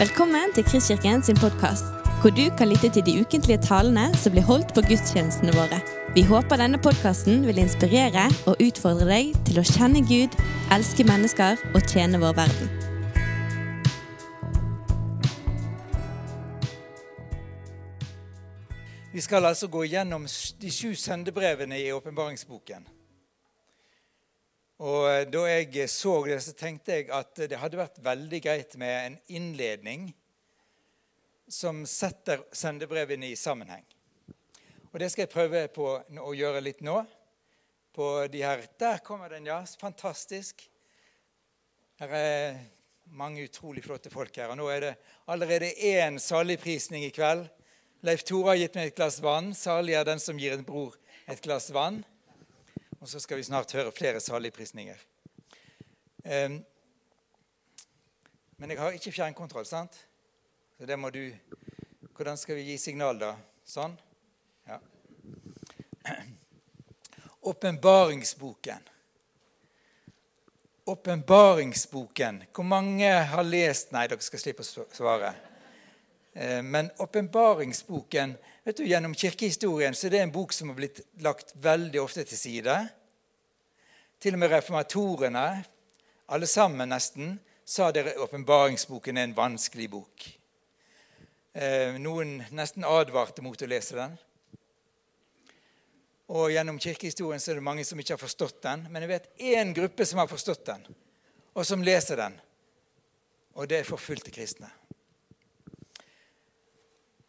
Velkommen til Kristkirken sin podkast, hvor du kan lytte til de ukentlige talene som blir holdt på gudstjenestene våre. Vi håper denne podkasten vil inspirere og utfordre deg til å kjenne Gud, elske mennesker og tjene vår verden. Vi skal altså gå gjennom de sju søndebrevene i åpenbaringsboken. Og eh, Da jeg så det, så tenkte jeg at det hadde vært veldig greit med en innledning som setter sendebrevene i sammenheng. Og Det skal jeg prøve på å gjøre litt nå. På de her, Der kommer den, ja. Fantastisk. Her er mange utrolig flotte folk her. Og nå er det allerede én saligprisning i kveld. Leif Tore har gitt meg et glass vann. Salig er den som gir en bror et glass vann. Og så skal vi snart høre flere saligprisninger. Men jeg har ikke fjernkontroll, sant? Så det må du Hvordan skal vi gi signal, da? Sånn? Ja. Åpenbaringsboken. Åpenbaringsboken. Hvor mange har lest Nei, dere skal slippe å svare. Men åpenbaringsboken vet du, Gjennom kirkehistorien så er det en bok som har blitt lagt veldig ofte til side. Til og med reformatorene, alle sammen nesten, sa dere åpenbaringsboken er en vanskelig bok. Eh, noen nesten advarte mot å lese den. Og Gjennom kirkehistorien så er det mange som ikke har forstått den. Men jeg vet én gruppe som har forstått den, og som leser den. Og det er forfulgte kristne.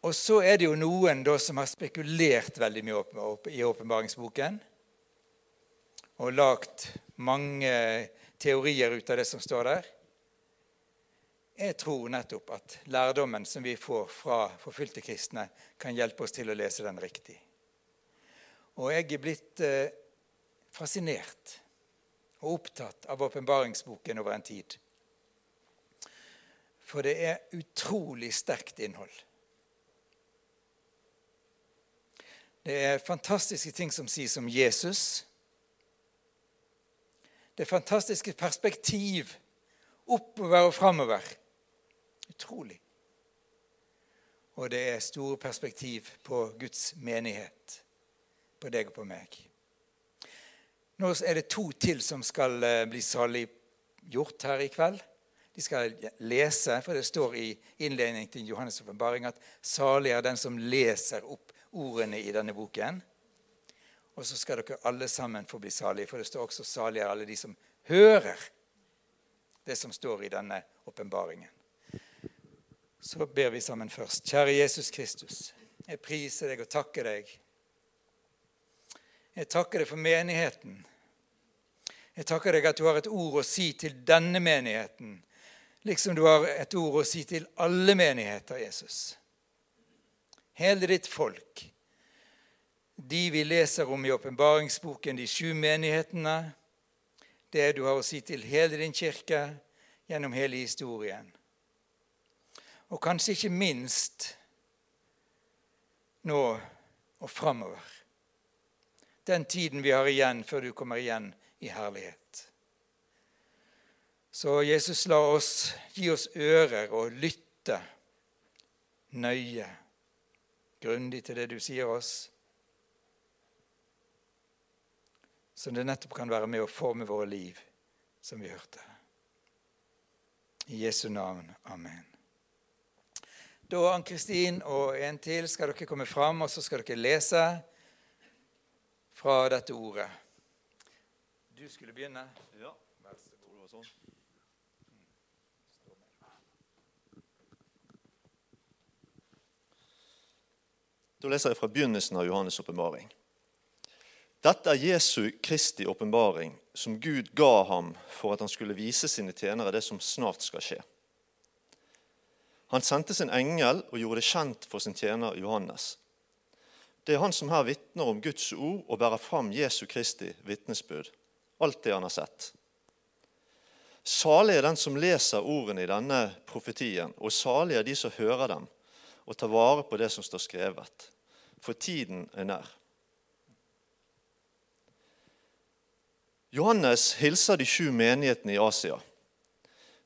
Og så er det jo noen da som har spekulert veldig mye i åpenbaringsboken. Og lagd mange teorier ut av det som står der. Jeg tror nettopp at lærdommen som vi får fra forfylte kristne, kan hjelpe oss til å lese den riktig. Og jeg er blitt eh, fascinert og opptatt av åpenbaringsboken over en tid. For det er utrolig sterkt innhold. Det er fantastiske ting som sies om Jesus. Det er fantastiske perspektiv oppover og framover. Utrolig. Og det er store perspektiv på Guds menighet, på deg og på meg. Nå er det to til som skal bli bli saliggjort her i kveld. De skal lese, for det står i innledningen til Johannes' åpenbaring at salig er den som leser opp ordene i denne boken. Og så skal dere alle sammen få bli salige, for det står også 'salige alle de som hører' det som står i denne åpenbaringen. Så ber vi sammen først. Kjære Jesus Kristus, jeg priser deg og takker deg. Jeg takker deg for menigheten. Jeg takker deg at du har et ord å si til denne menigheten, liksom du har et ord å si til alle menigheter, Jesus hele ditt folk. De vi leser om i åpenbaringsboken, de sju menighetene. Det du har å si til hele din kirke gjennom hele historien. Og kanskje ikke minst nå og framover. Den tiden vi har igjen før du kommer igjen i herlighet. Så Jesus, la oss gi oss ører og lytte nøye grundig til det du sier oss, som det nettopp kan være med å forme våre liv, som vi hørte. I Jesu navn. Amen. Da, Ann-Kristin og en til, skal dere komme fram, og så skal dere lese fra dette ordet. Du skulle begynne. Ja. Vær så god. Da leser jeg fra begynnelsen av Johannes' åpenbaring. Dette er Jesu Kristi åpenbaring, som Gud ga ham for at han skulle vise sine tjenere det som snart skal skje. Han sendte sin engel og gjorde det kjent for sin tjener Johannes. Det er han som her vitner om Guds ord og bærer fram Jesu Kristi vitnesbyrd, alt det han har sett. Salig er den som leser ordene i denne profetien, og salig er de som hører dem og tar vare på det som står skrevet for tiden er nær. Johannes hilser de sju menighetene i Asia.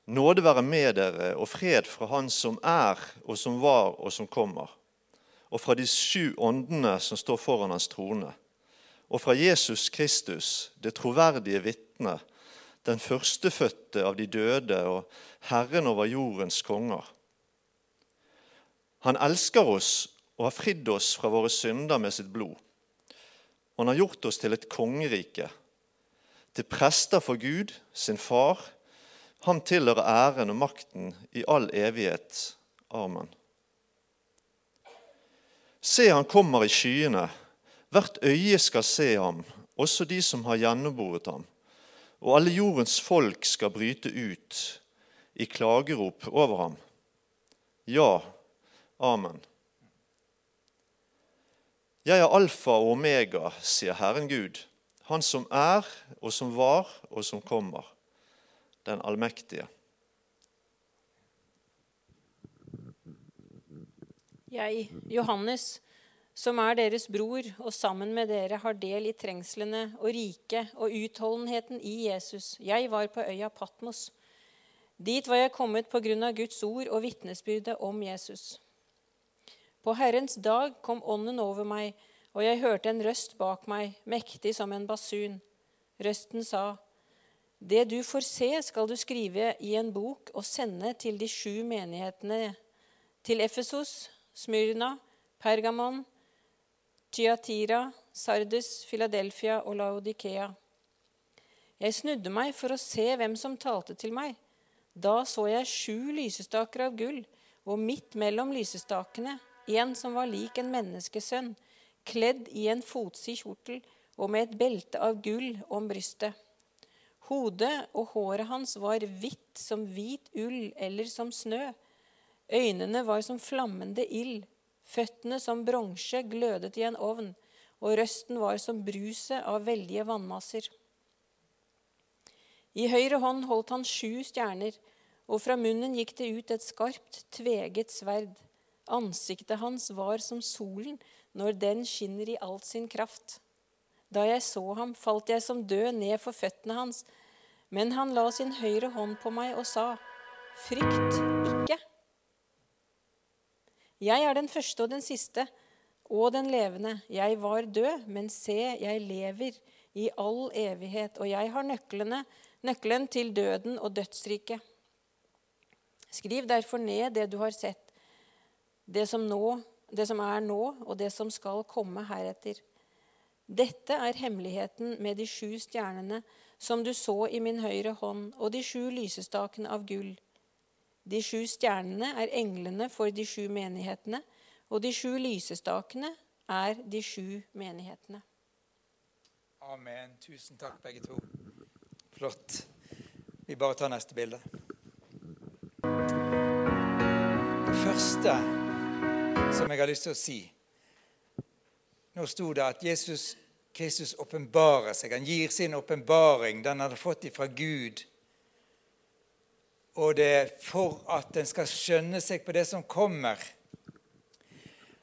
Nåde være med dere og fred fra Han som er og som var og som kommer, og fra de sju åndene som står foran Hans trone, og fra Jesus Kristus, det troverdige vitne, den førstefødte av de døde og Herren over jordens konger. Han elsker oss og har fridd oss fra våre synder med sitt blod. Han har gjort oss til et kongerike, til prester for Gud, sin far. Han tilhører æren og makten i all evighet. Amen. Se, han kommer i skyene. Hvert øye skal se ham, også de som har gjennomboret ham. Og alle jordens folk skal bryte ut i klagerop over ham. Ja, amen. Jeg er alfa og omega, sier Herren Gud, Han som er, og som var, og som kommer, den allmektige. Jeg, Johannes, som er deres bror, og sammen med dere har del i trengslene og riket og utholdenheten i Jesus. Jeg var på øya Patmos. Dit var jeg kommet på grunn av Guds ord og vitnesbyrdet om Jesus. På Herrens dag kom Ånden over meg, og jeg hørte en røst bak meg, mektig som en basun. Røsten sa, Det du får se, skal du skrive i en bok og sende til de sju menighetene, til Efesos, Smyrna, Pergamon, Tyatira, Sardes, Philadelphia og Laodikea. Jeg snudde meg for å se hvem som talte til meg. Da så jeg sju lysestaker av gull, og midt mellom lysestakene en som var lik en menneskesønn, kledd i en fotsid kjortel og med et belte av gull om brystet. Hodet og håret hans var hvitt som hvit ull eller som snø. Øynene var som flammende ild, føttene som bronse glødet i en ovn, og røsten var som bruset av veldige vannmasser. I høyre hånd holdt han sju stjerner, og fra munnen gikk det ut et skarpt, tveget sverd. Ansiktet hans var som solen når den skinner i all sin kraft. Da jeg så ham, falt jeg som død ned for føttene hans. Men han la sin høyre hånd på meg og sa, Frykt ikke. Jeg er den første og den siste og den levende. Jeg var død, men se, jeg lever i all evighet, og jeg har nøklene, nøkkelen til døden og dødsriket. Skriv derfor ned det du har sett det som, nå, det som er nå, og det som skal komme heretter. Dette er hemmeligheten med de sju stjernene som du så i min høyre hånd, og de sju lysestakene av gull. De sju stjernene er englene for de sju menighetene, og de sju lysestakene er de sju menighetene. Amen. Tusen takk, begge to. Flott. Vi bare tar neste bilde. Det første som jeg har lyst til å si. Nå sto det at Jesus Kristus åpenbarer seg. Han gir sin åpenbaring, den har fått ifra Gud. Og det er for at en skal skjønne seg på det som kommer.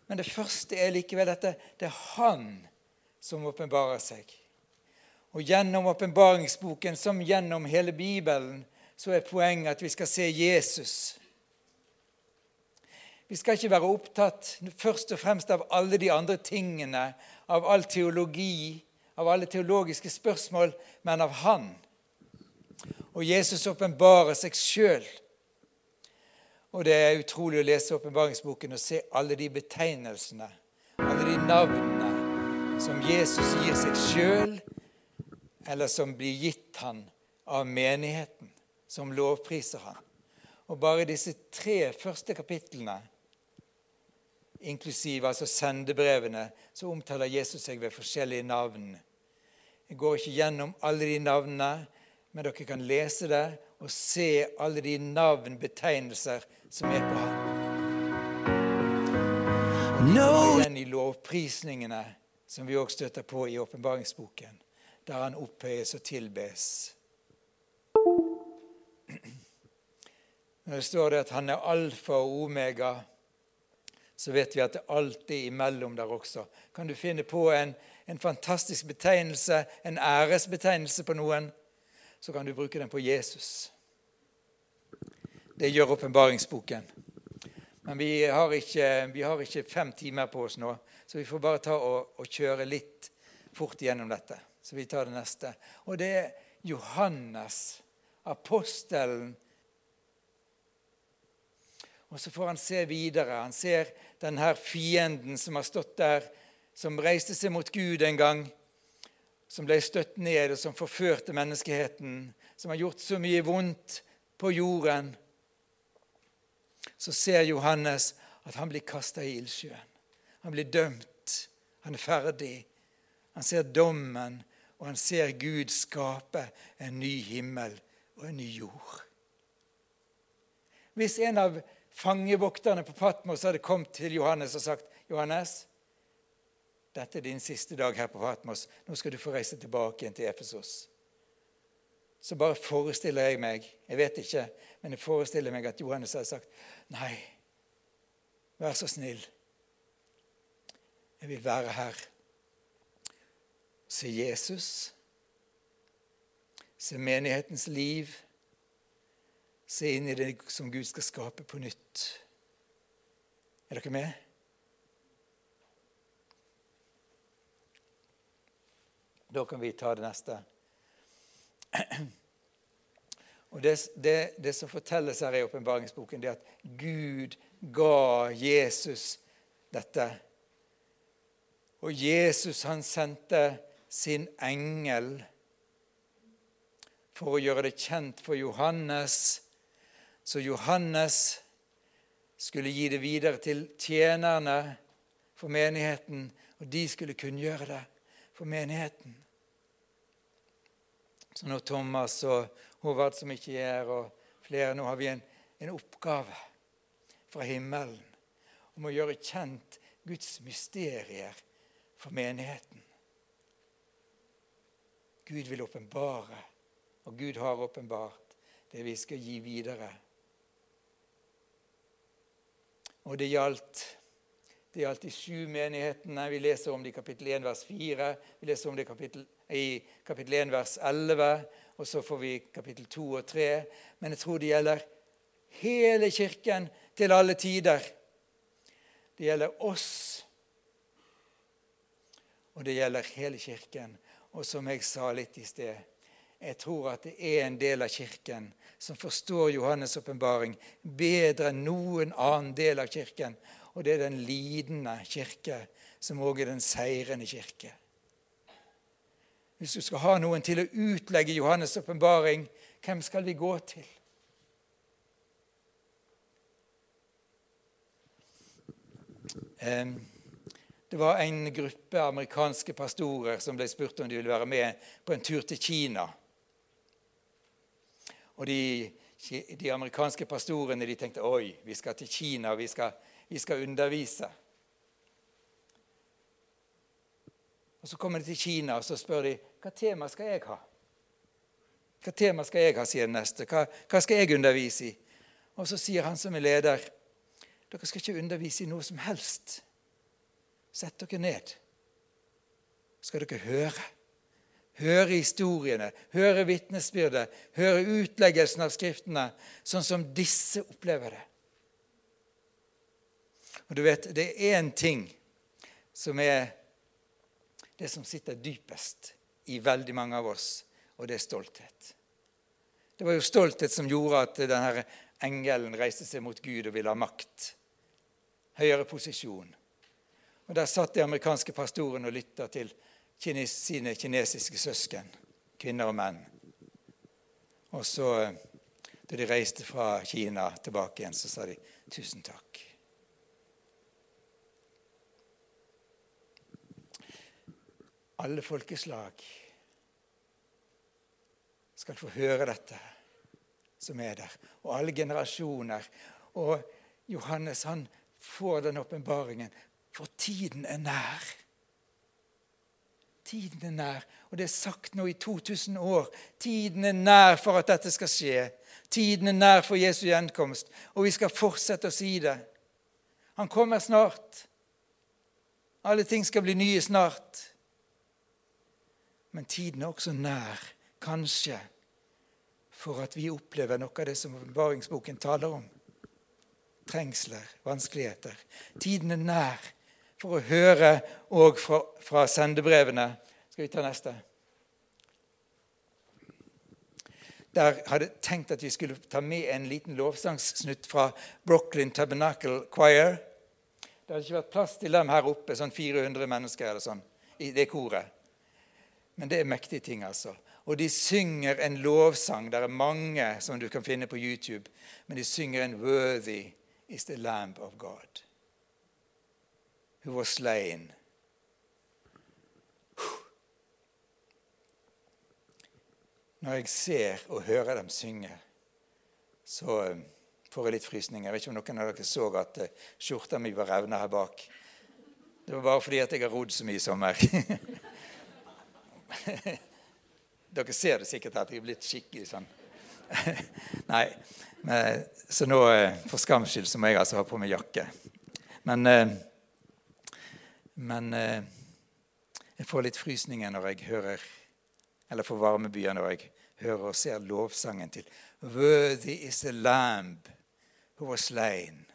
Men det første er likevel dette det er Han som åpenbarer seg. Og gjennom åpenbaringsboken, som gjennom hele Bibelen, så er poenget at vi skal se Jesus. Vi skal ikke være opptatt først og fremst av alle de andre tingene, av all teologi, av alle teologiske spørsmål, men av Han. Og Jesus åpenbarer seg sjøl. Og det er utrolig å lese åpenbaringsboken og se alle de betegnelsene, alle de navnene som Jesus gir seg sjøl, eller som blir gitt han av menigheten, som lovpriser han. Og bare disse tre første kapitlene inklusiv altså sendebrevene, så omtaler Jesus seg ved forskjellige navn. Jeg går ikke gjennom alle de navnene, men dere kan lese det og se alle de navnbetegnelser som er på ham. Og igjen i lovprisningene, som vi også støtter på i åpenbaringsboken, der han opphøyes og tilbes. Når det står det at han er alfa og omega, så vet vi at det alltid er imellom der også. Kan du finne på en, en fantastisk betegnelse, en æresbetegnelse på noen, så kan du bruke den på Jesus. Det gjør åpenbaringsboken. Men vi har, ikke, vi har, ikke, fem timer på oss nå, så vi får bare ta og, og kjøre litt fort gjennom dette. Så vi tar det neste. Og det er Johannes, apostelen. Og så får han se videre. Han ser denne fienden som har stått der, som reiste seg mot Gud en gang, som ble støtt ned, og som forførte menneskeheten, som har gjort så mye vondt på jorden så ser Johannes at han blir kasta i ildsjøen. Han blir dømt. Han er ferdig. Han ser dommen, og han ser Gud skape en ny himmel og en ny jord. Hvis en av fangevokterne på Patmos hadde kommet til Johannes og sagt Johannes, dette er din siste dag her på Patmos. Nå skal du få reise tilbake igjen til Efesos så bare forestiller jeg meg Jeg vet ikke, men jeg forestiller meg at Johannes hadde sagt Nei, vær så snill. Jeg vil være her. Se Jesus. Se menighetens liv. Se inn i det som Gud skal skape på nytt. Er dere med? Da kan vi ta det neste. Og det, det, det, som fortelles her i åpenbaringsboken, er at Gud ga Jesus dette. Og Jesus han sendte sin engel for å gjøre det kjent for Johannes. Så Johannes skulle gi det videre til tjenerne for menigheten, og de skulle kunngjøre det for menigheten. Så nå Thomas og Håvard som ikke er og flere Nå har vi en, en oppgave fra himmelen om å gjøre kjent Guds mysterier for menigheten. Gud vil åpenbare, og Gud har åpenbart det vi skal gi videre. Og det gjaldt, det gjaldt de sju menighetene. Vi leser om det i kapittel 1, vers 4. Vi leser om det i kapittel, i kapittel 1, vers 11 og så får vi kapittel 2 og 3. Men jeg tror det gjelder hele Kirken til alle tider. Det gjelder oss, og det gjelder hele Kirken. Og som jeg sa litt i sted, jeg tror at det er en del av Kirken som forstår Johannes' åpenbaring bedre enn noen annen del av Kirken. Og det er den lidende kirke, som òg er den seirende kirke. Hvis du skal ha noen til å utlegge Johannes' åpenbaring, hvem skal vi gå til? Det var en gruppe amerikanske pastorer som ble spurt om de ville være med på en tur til Kina. Og de, de amerikanske pastorene de tenkte oi, vi skal til Kina, vi skal, vi skal undervise. Og Så kommer de til Kina og så spør de, hva tema skal jeg ha. Hva tema skal jeg ha, sier den neste. Hva, hva skal jeg undervise i? Og så sier han som er leder, dere skal ikke undervise i noe som helst. Sett dere ned. Skal dere høre. Høre historiene, høre vitnesbyrdet, høre utleggelsen av Skriftene, sånn som disse opplever det. Og du vet, Det er én ting som er det som sitter dypest i veldig mange av oss, og det er stolthet. Det var jo stolthet som gjorde at denne engelen reiste seg mot Gud og ville ha makt. Høyere posisjon. Og Der satt de amerikanske pastorene og lytta til sine kinesiske søsken, kvinner og menn. Og så, da de reiste fra Kina tilbake igjen, så sa de tusen takk. alle folkeslag skal få høre dette som er der. Og alle generasjoner. Og Johannes han får den åpenbaringen. For tiden er nær. Tiden er nær. Og det er sagt nå i 2000 år. Tiden er nær for at dette skal skje. Tiden er nær for Jesu gjenkomst. Og vi skal fortsette å si det. Han kommer snart. Alle ting skal bli nye snart. Men tiden er også nær, kanskje, for at vi opplever noe av det som åpenbaringsboken taler om. Trengsler, vanskeligheter. Tiden er nær for å høre òg fra, fra sendebrevene. Skal vi ta neste? Der hadde tenkt at vi skulle ta med en liten lovsangssnutt fra Brooklyn Tabernacle Choir. Det hadde ikke vært plass til dem her oppe, sånn 400 mennesker eller sånn, i det koret. Men det er mektige ting, altså. Og de synger en lovsang. Det er mange som du kan finne på YouTube. Men de synger en 'Worthy is the Lamb of God', who was slain Når jeg ser og hører dem synge, så eh, får jeg litt frysninger. Jeg vet ikke om noen av dere så at eh, skjorta mi var revna her bak. Det var bare fordi at jeg har rodd så mye i sommer. dere ser det sikkert at jeg er blitt skikkelig sånn. Nei, men, Så nå, eh, for skams skyld, så må jeg altså ha på meg jakke. Men, men jeg får litt frysninger når jeg hører eller får varmebyer når jeg hører og ser lovsangen til Worthy is the lamb who was slain.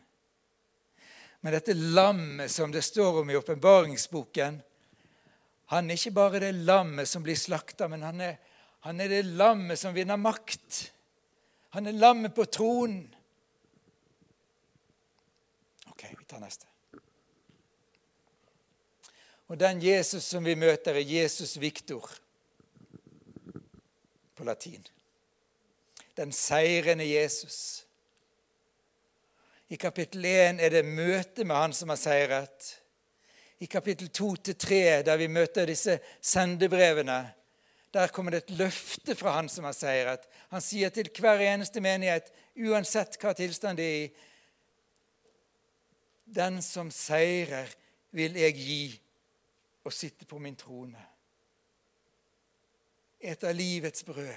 Men dette lammet som det står om i åpenbaringsboken, han er ikke bare det lammet som blir slakta, men han er, han er det lammet som vinner makt. Han er lammet på tronen. Ok, vi tar neste. Og den Jesus som vi møter, er Jesus Viktor på latin. Den seirende Jesus. I kapittel 1 er det møte med han som har seiret. I kapittel 2-3, der vi møter disse sendebrevene, der kommer det et løfte fra han som har seiret. Han sier til hver eneste menighet, uansett hva tilstand det er i Den som seirer, vil jeg gi og sitte på min trone. Et av livets brød.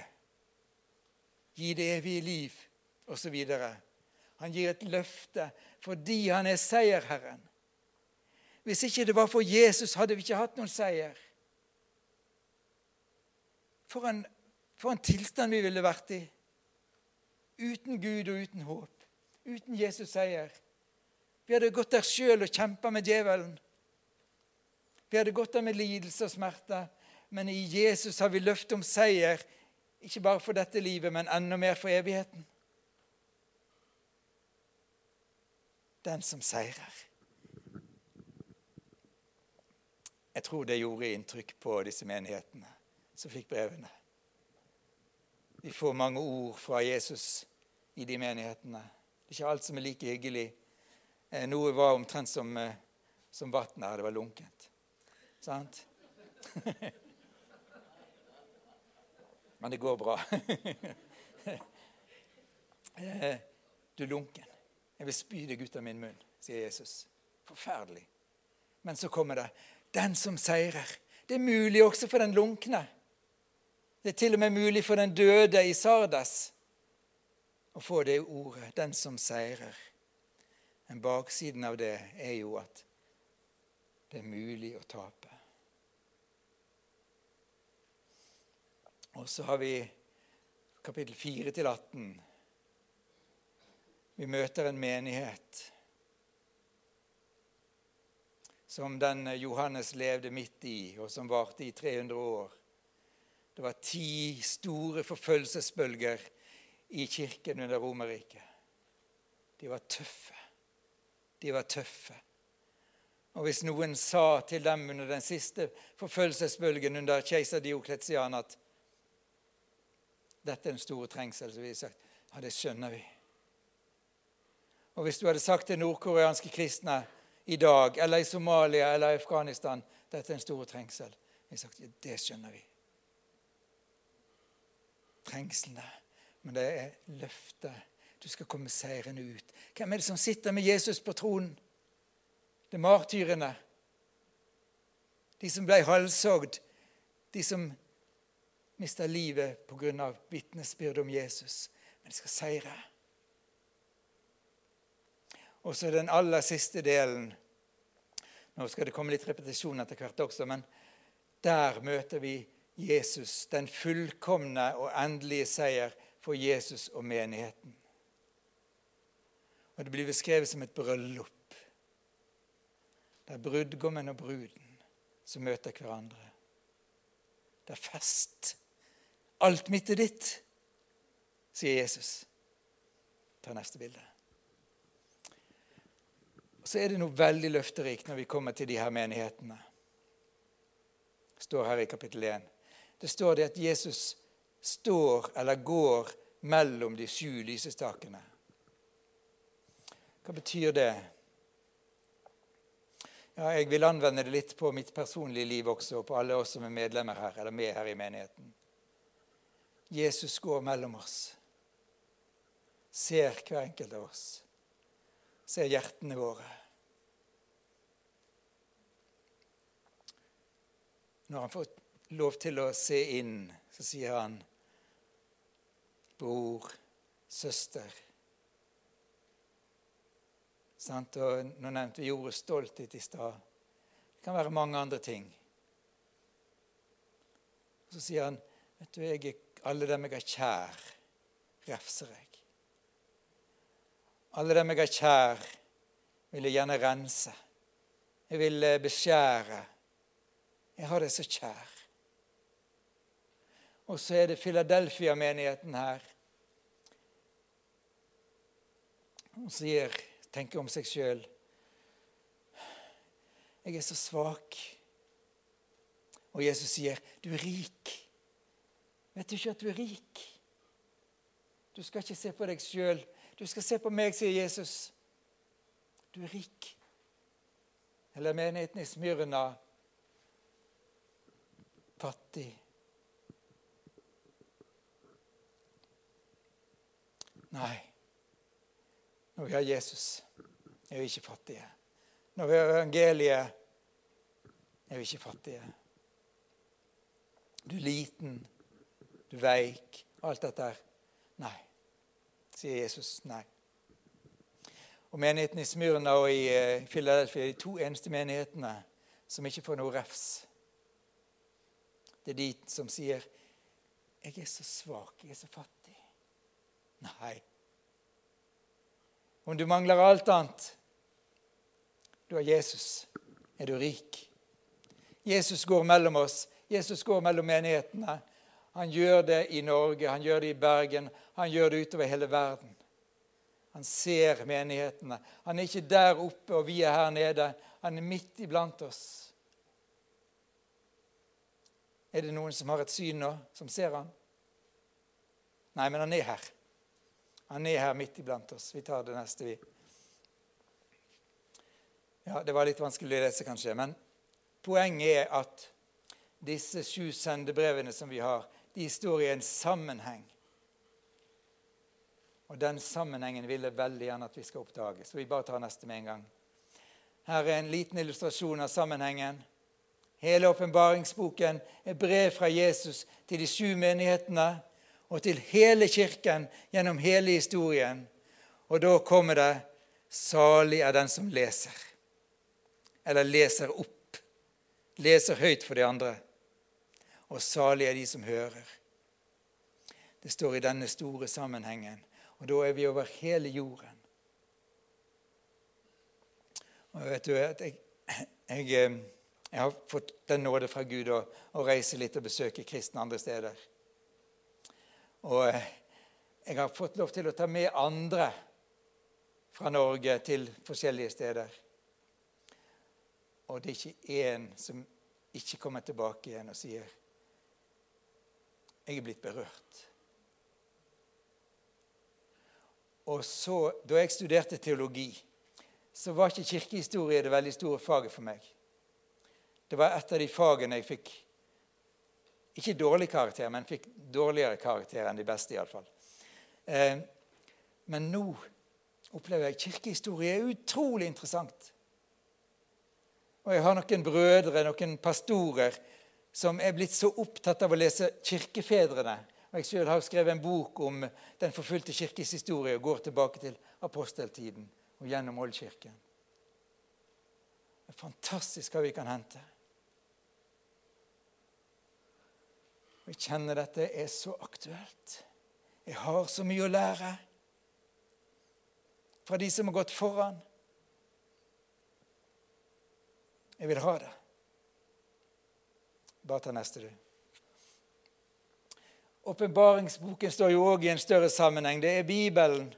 Gi det evige liv, osv. Han gir et løfte fordi han er seierherren. Hvis ikke det var for Jesus, hadde vi ikke hatt noen seier. For en, for en tilstand vi ville vært i. Uten Gud og uten håp. Uten Jesus seier. Vi hadde gått der sjøl og kjempa med djevelen. Vi hadde gått der med lidelse og smerte. Men i Jesus har vi løft om seier, ikke bare for dette livet, men enda mer for evigheten. Den som seirer. Jeg tror det gjorde inntrykk på disse menighetene som fikk brevene. Vi får mange ord fra Jesus i de menighetene. Det er ikke alt som er like hyggelig. Eh, noe var omtrent som, eh, som vann her. Det var lunkent. Sant? Men det går bra. Du lunken. Jeg vil spy deg ut av min munn, sier Jesus. Forferdelig. Men så kommer det den som seirer. Det er mulig også for den lunkne. Det er til og med mulig for den døde i Sardas å få det ordet 'den som seirer'. Men baksiden av det er jo at det er mulig å tape. Og så har vi kapittel 4 til 18. Vi møter en menighet som den Johannes levde midt i, og som varte i 300 år. Det var ti store forfølgelsesbølger i kirken under Romerriket. De var tøffe. De var tøffe. Og hvis noen sa til dem under den siste forfølgelsesbølgen under keiser Diokletian at dette er en stor trengsel, så vi sagt ja, det skjønner vi. Og hvis du hadde sagt til nordkoreanske kristne i dag, eller i Somalia eller i Afghanistan dette er en stor trengsel, vi sagt ja, det skjønner vi. Trengslene. Men det er løftet. Du skal komme seirende ut. Hvem er det som sitter med Jesus på tronen? Det er martyrene. De som ble halshogd. De som mista livet pga. vitnesbyrdet om Jesus. Men de skal seire. Og så den aller siste delen Nå skal det komme litt repetisjon etter hvert også, men der møter vi Jesus, den fullkomne og endelige seier for Jesus og menigheten. Og det blir beskrevet som et bryllup. Det er brudgommen og bruden som møter hverandre. Det er fest. Alt mitt er ditt, sier Jesus. Ta neste bilde. Så er det noe veldig løfterikt når vi kommer til de her menighetene. Det står her i kapittel 1. Det står det at Jesus står eller går mellom de sju lysestakene. Hva betyr det? Ja, jeg vil anvende det litt på mitt personlige liv også, og på alle oss som er medlemmer her, eller med her i menigheten. Jesus går mellom oss. Ser hver enkelt av oss. Ser hjertene våre. Når han får lov til å se inn, så sier han bror, søster. Sant? Og nå nevnte vi ordet stolthet i stad. Det kan være mange andre ting. Så sier han vet du, jeg alle dem jeg er kjær, refser jeg. Alle dem jeg er kjær, vil jeg gjerne rense. Jeg vil eh, beskjære. Jeg har det så kjær. Og så er det Philadelphia-menigheten her. Og sier tenker om seg sjøl. Jeg er så svak. Og Jesus sier, 'Du er rik'. Vet du ikke at du er rik? Du skal ikke se på deg sjøl. Du skal se på meg, sier Jesus. Du er rik. Eller menigheten i Smyrna fattig. Nei. Når vi har Jesus, er vi ikke fattige. Når vi har evangeliet, er vi ikke fattige. Du er liten, du veik, alt dette her. Nei, sier Jesus. Nei. Og Menigheten i Smyrna og i Filadelfia er de to eneste menighetene som ikke får noe refs. Det er de som sier 'Jeg er så svak, jeg er så fattig'. Nei. Om du mangler alt annet, du har Jesus, er du rik. Jesus går mellom oss. Jesus går mellom menighetene. Han gjør det i Norge, han gjør det i Bergen, han gjør det utover hele verden. Han ser menighetene. Han er ikke der oppe, og vi er her nede. Han er midt iblant oss. Er det noen som har et syn nå, som ser han? Nei, men han er her. Han er her midt iblant oss. Vi tar det neste, vi. Ja, Det var litt vanskelig å lese, kanskje. Men poenget er at disse sju sendebrevene som vi har, de står i en sammenheng. Og den sammenhengen vil jeg veldig gjerne at vi skal oppdage. Så vi bare tar neste med en gang. Her er en liten illustrasjon av sammenhengen. Hele åpenbaringsboken er brev fra Jesus til de sju menighetene og til hele kirken gjennom hele historien. Og da kommer det 'Salig er den som leser'. Eller leser opp. Leser høyt for de andre. Og salige er de som hører. Det står i denne store sammenhengen. Og da er vi over hele jorden. Og vet du, jeg, jeg, jeg har fått den nåde fra Gud å, å reise litt og besøke kristne andre steder. Og eh, jeg har fått lov til å ta med andre fra Norge til forskjellige steder. Og det er ikke én som ikke kommer tilbake igjen og sier 'Jeg er blitt berørt'. Og så, Da jeg studerte teologi, så var ikke kirkehistorie det veldig store faget for meg. Det var et av de fagene jeg fikk ikke dårlig karakter, men fikk dårligere karakter enn de beste, iallfall. Eh, men nå opplever jeg kirkehistorie er utrolig interessant. Og jeg har noen brødre, noen pastorer, som er blitt så opptatt av å lese kirkefedrene. Og Jeg selv har skrevet en bok om den forfulgte kirkes historie og går tilbake til aposteltiden og gjennom Oldkirken. Det er fantastisk hva vi kan hente. Jeg kjenner dette er så aktuelt. Jeg har så mye å lære fra de som har gått foran. Jeg vil ha det. Bare ta neste, du. Åpenbaringsboken står jo òg i en større sammenheng. Det er Bibelen.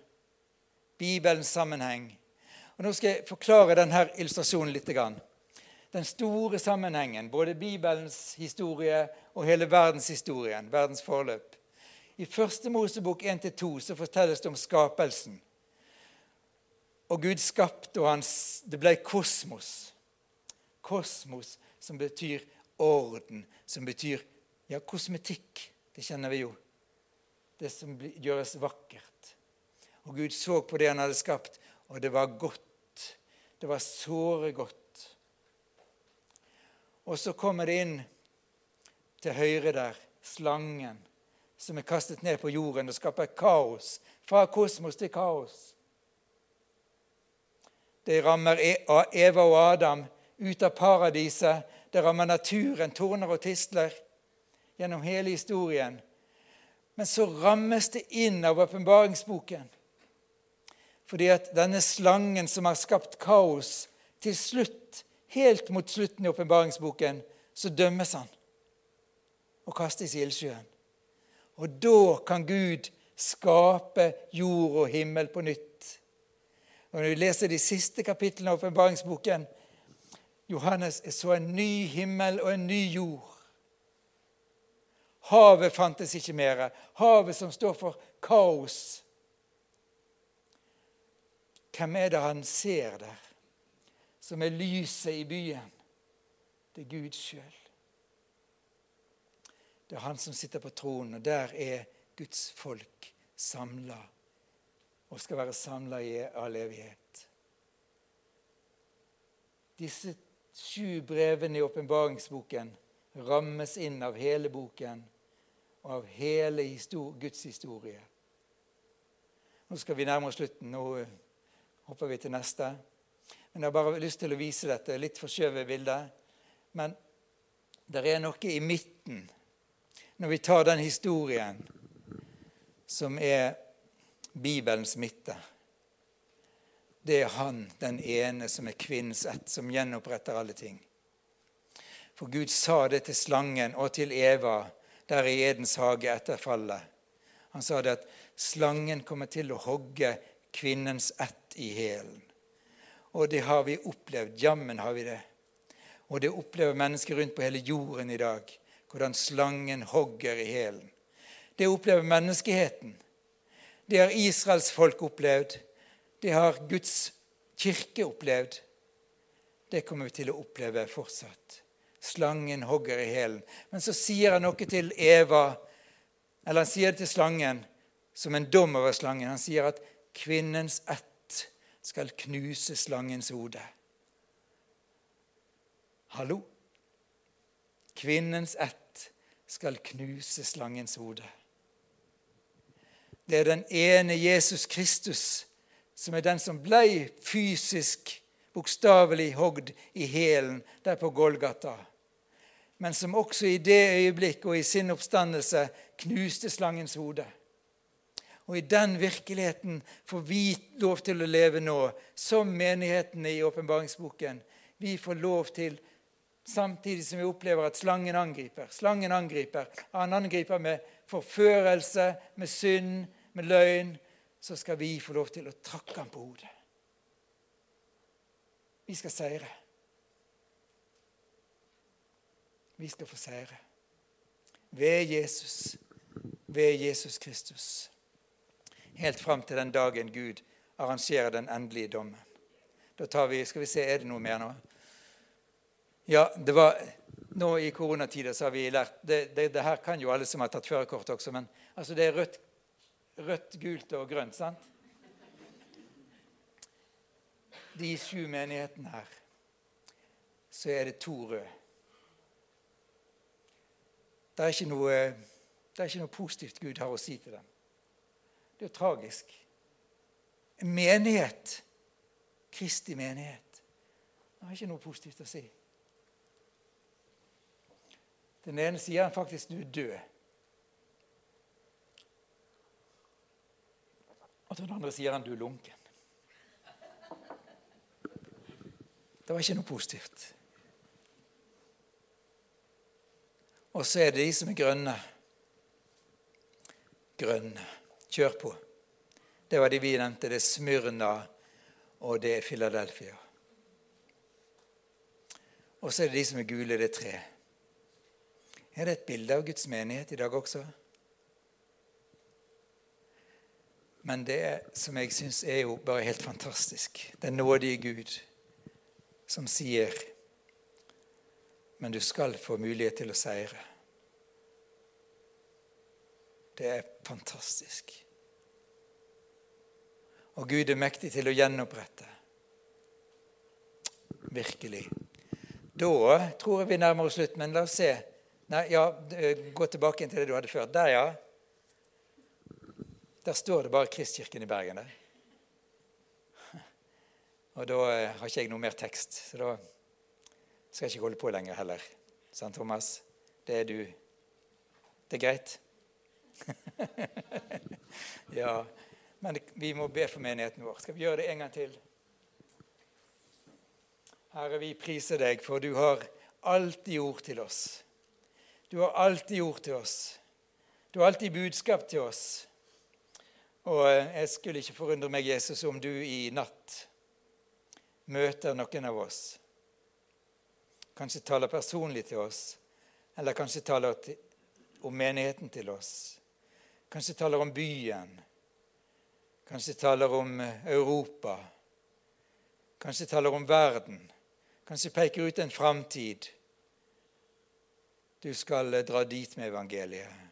Bibelens sammenheng. Og Nå skal jeg forklare denne illustrasjonen litt. Den store sammenhengen, både Bibelens historie og hele verdenshistorien, verdens forløp. I første Mosebok 1-2 så fortelles det om skapelsen. Og Gud skapte, og hans, det ble kosmos. Kosmos, som betyr orden, som betyr ja, kosmetikk. Det kjenner vi jo. Det som gjøres vakkert. Og Gud så på det han hadde skapt, og det var godt. Det var såre godt. Og så kommer det inn til høyre der slangen som er kastet ned på jorden og skaper kaos. Fra kosmos til kaos. Det rammer e- Eva og Adam ut av paradiset. Det rammer naturen, torner og tistler gjennom hele historien. Men så rammes det inn av åpenbaringsboken. Fordi at denne slangen som har skapt kaos, til slutt, helt mot slutten i åpenbaringsboken, så dømmes han og kastes i ildsjøen. Og da kan Gud skape jord og himmel på nytt. Og Når vi leser de siste kapitlene av åpenbaringsboken, Johannes så en ny himmel og en ny jord. Havet fantes ikke mer. Havet som står for kaos. Hvem er det han ser der, som er lyset i byen? Det er Gud sjøl. Det er han som sitter på tronen, og der er Guds folk samla og skal være samla i all evighet. Disse sju brevene i åpenbaringsboken rammes inn av hele boken og av hele Guds historie. Nå skal vi nærme oss slutten. Nå hopper vi til neste. Men Jeg har bare lyst til å vise dette. Litt forskjøvet bildet. Men det er noe i midten når vi tar den historien som er Bibelens midte det er han, den ene, som er kvinnens ett, som gjenoppretter alle ting. For Gud sa det til slangen og til Eva der i Edens hage etter fallet. Han sa det at slangen kommer til å hogge kvinnens ett i hælen. Og det har vi opplevd. Jammen har vi det. Og det opplever mennesker rundt på hele jorden i dag. Hvordan slangen hogger i hælen. Det opplever menneskeheten. Det har Israels folk opplevd. Det har Guds kirke opplevd. Det kommer vi til å oppleve fortsatt. Slangen hogger i hælen. Men så sier han noe til Eva, eller han sier det til slangen som en dom over slangen. Han sier at kvinnens ett skal knuse slangens hode. Hallo? Kvinnens ett skal knuse slangens hode. Det er den ene Jesus Kristus som er den som ble fysisk, bokstavelig hogd i hælen der på Golgata, men som også i det øyeblikk og i sin oppstandelse knuste slangens hode. Og i den virkeligheten får vi lov til å leve nå, som menighetene i åpenbaringsboken. Vi får lov til, samtidig som vi opplever at slangen angriper. Slangen angriper. Han angriper med forførelse, med synd, med løgn, så skal vi få lov til å trakke ham på hodet. Vi skal seire. Vi skal få seire. Ved Jesus, ved Jesus Kristus. Helt fram til den dagen Gud arrangerer den endelige dommen. Da tar vi, skal vi se, Er det noe mer nå? Ja, det var Nå i koronatida så har vi lært det, det, det her kan jo alle som har tatt førerkort også, men altså det er rødt rødt, gult og grønt. sant? De sju menighetene her, så er det to røde. Det er, noe, det er ikke noe positivt Gud har å si til dem. Det er jo tragisk. En menighet, Kristi menighet, det har ikke noe positivt å si. Den ene sier han faktisk du er død. Og til den andre sier han 'du lunken'. Det var ikke noe positivt. Og så er det de som er grønne. Grønne. Kjør på. Det var de vi nevnte. Det er Smyrna, og det er Philadelphia. Og så er det de som er gule. Det er tre. Er det et bilde av Guds menighet i dag også? Men det som jeg syns er jo bare helt fantastisk, den nådige Gud som sier Men du skal få mulighet til å seire. Det er fantastisk. Og Gud er mektig til å gjenopprette. Virkelig. Da tror jeg vi nærmer oss slutt, men la oss se. Nei, ja, Gå tilbake til det du hadde før. Der, ja. Der står det bare Kristkirken i Bergen. der. Og da eh, har ikke jeg noe mer tekst, så da skal jeg ikke holde på lenger heller. Sant, Thomas? Det er du Det er greit? ja. Men vi må be for menigheten vår. Skal vi gjøre det en gang til? Herre, vi priser deg, for du har alltid ord til oss. Du har alltid ord til oss. Du har alltid budskap til oss. Og eh, jeg skulle ikke forundre meg, Jesus, om du i natt møter noen av oss. Kanskje taler personlig til oss, eller kanskje taler om menigheten til oss. Kanskje taler om byen. Kanskje taler om eh, Europa. Kanskje taler om verden. Kanskje peker ut en framtid. Du skal eh, dra dit med evangeliet.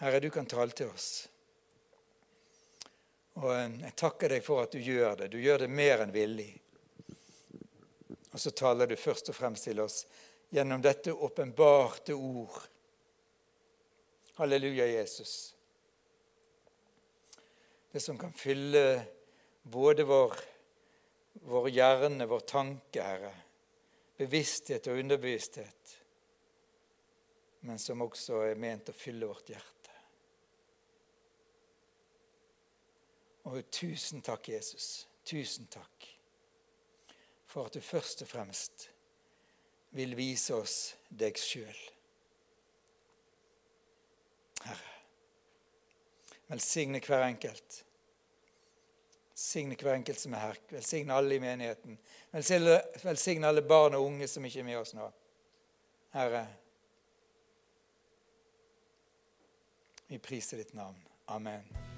Herre, du kan tale til oss. Og eh, jeg takker deg for at du gjør det. Du gjør det mer enn villig. Og så taler du først og fremst til oss gjennom dette åpenbarte ord. Halleluja, Jesus. Det som kan fylle både vår, vår hjerne, vår tanke, Herre, bevissthet og underbevissthet, men som også er ment å fylle vårt hjerte. Og tusen takk, Jesus. Tusen takk for at du først og fremst vil vise oss deg sjøl. Herre, velsigne hver enkelt. Velsigne hver enkelt som er her. Velsigne alle i menigheten. Velsigne alle barn og unge som ikke er med oss nå. Herre, vi priser ditt navn. Amen.